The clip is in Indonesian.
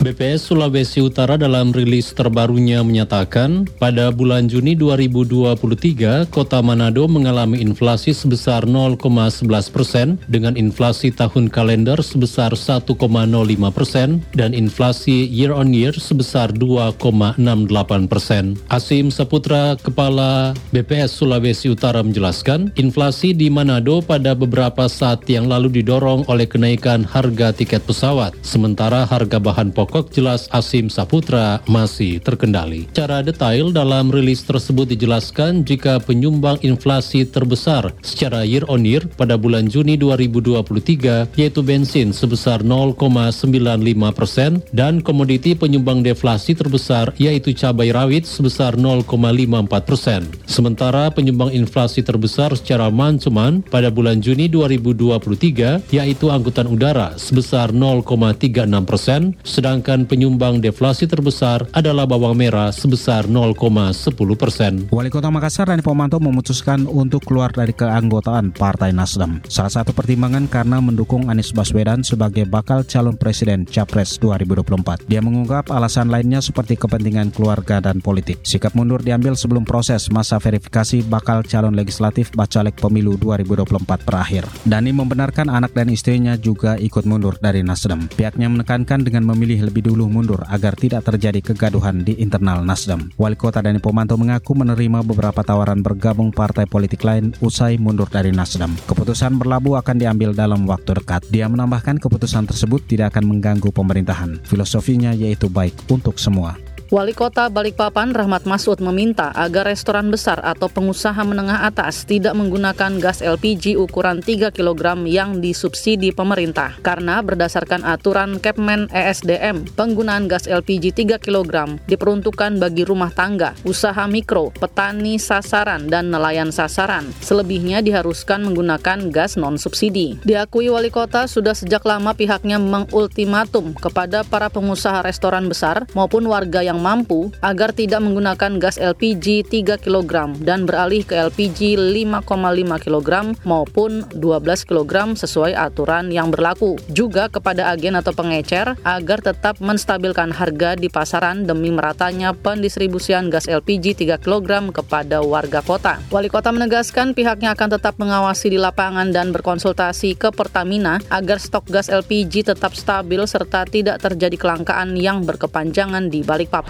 BPS Sulawesi Utara dalam rilis terbarunya menyatakan pada bulan Juni 2023 kota Manado mengalami inflasi sebesar 0,11 persen dengan inflasi tahun kalender sebesar 1,05 persen dan inflasi year on year sebesar 2,68 persen. Asim Saputra, Kepala BPS Sulawesi Utara menjelaskan, inflasi di Manado pada beberapa saat yang lalu didorong oleh kenaikan harga tiket pesawat, sementara harga bahan pokok pokok jelas Asim Saputra masih terkendali. Cara detail dalam rilis tersebut dijelaskan jika penyumbang inflasi terbesar secara year on year pada bulan Juni 2023 yaitu bensin sebesar 0,95 persen dan komoditi penyumbang deflasi terbesar yaitu cabai rawit sebesar 0,54 persen. Sementara penyumbang inflasi terbesar secara mancuman pada bulan Juni 2023 yaitu angkutan udara sebesar 0,36 persen, sedang sedangkan penyumbang deflasi terbesar adalah bawang merah sebesar 0,10 persen. Wali Kota Makassar Rani Pomanto memutuskan untuk keluar dari keanggotaan Partai Nasdem. Salah satu pertimbangan karena mendukung Anies Baswedan sebagai bakal calon presiden Capres 2024. Dia mengungkap alasan lainnya seperti kepentingan keluarga dan politik. Sikap mundur diambil sebelum proses masa verifikasi bakal calon legislatif Bacalek Pemilu 2024 berakhir. Dani membenarkan anak dan istrinya juga ikut mundur dari Nasdem. Pihaknya menekankan dengan memilih lebih dulu mundur agar tidak terjadi kegaduhan di internal Nasdem. Wali Kota Dani Pomanto mengaku menerima beberapa tawaran bergabung partai politik lain usai mundur dari Nasdem. Keputusan berlabuh akan diambil dalam waktu dekat. Dia menambahkan keputusan tersebut tidak akan mengganggu pemerintahan. Filosofinya yaitu baik untuk semua. Wali Kota Balikpapan Rahmat Masud meminta agar restoran besar atau pengusaha menengah atas tidak menggunakan gas LPG ukuran 3 kg yang disubsidi pemerintah. Karena berdasarkan aturan Kepmen ESDM, penggunaan gas LPG 3 kg diperuntukkan bagi rumah tangga, usaha mikro, petani sasaran, dan nelayan sasaran. Selebihnya diharuskan menggunakan gas non-subsidi. Diakui Wali Kota sudah sejak lama pihaknya mengultimatum kepada para pengusaha restoran besar maupun warga yang mampu agar tidak menggunakan gas LPG 3 kg dan beralih ke LPG 5,5 kg maupun 12 kg sesuai aturan yang berlaku. Juga kepada agen atau pengecer agar tetap menstabilkan harga di pasaran demi meratanya pendistribusian gas LPG 3 kg kepada warga kota. Wali kota menegaskan pihaknya akan tetap mengawasi di lapangan dan berkonsultasi ke Pertamina agar stok gas LPG tetap stabil serta tidak terjadi kelangkaan yang berkepanjangan di Balikpapan.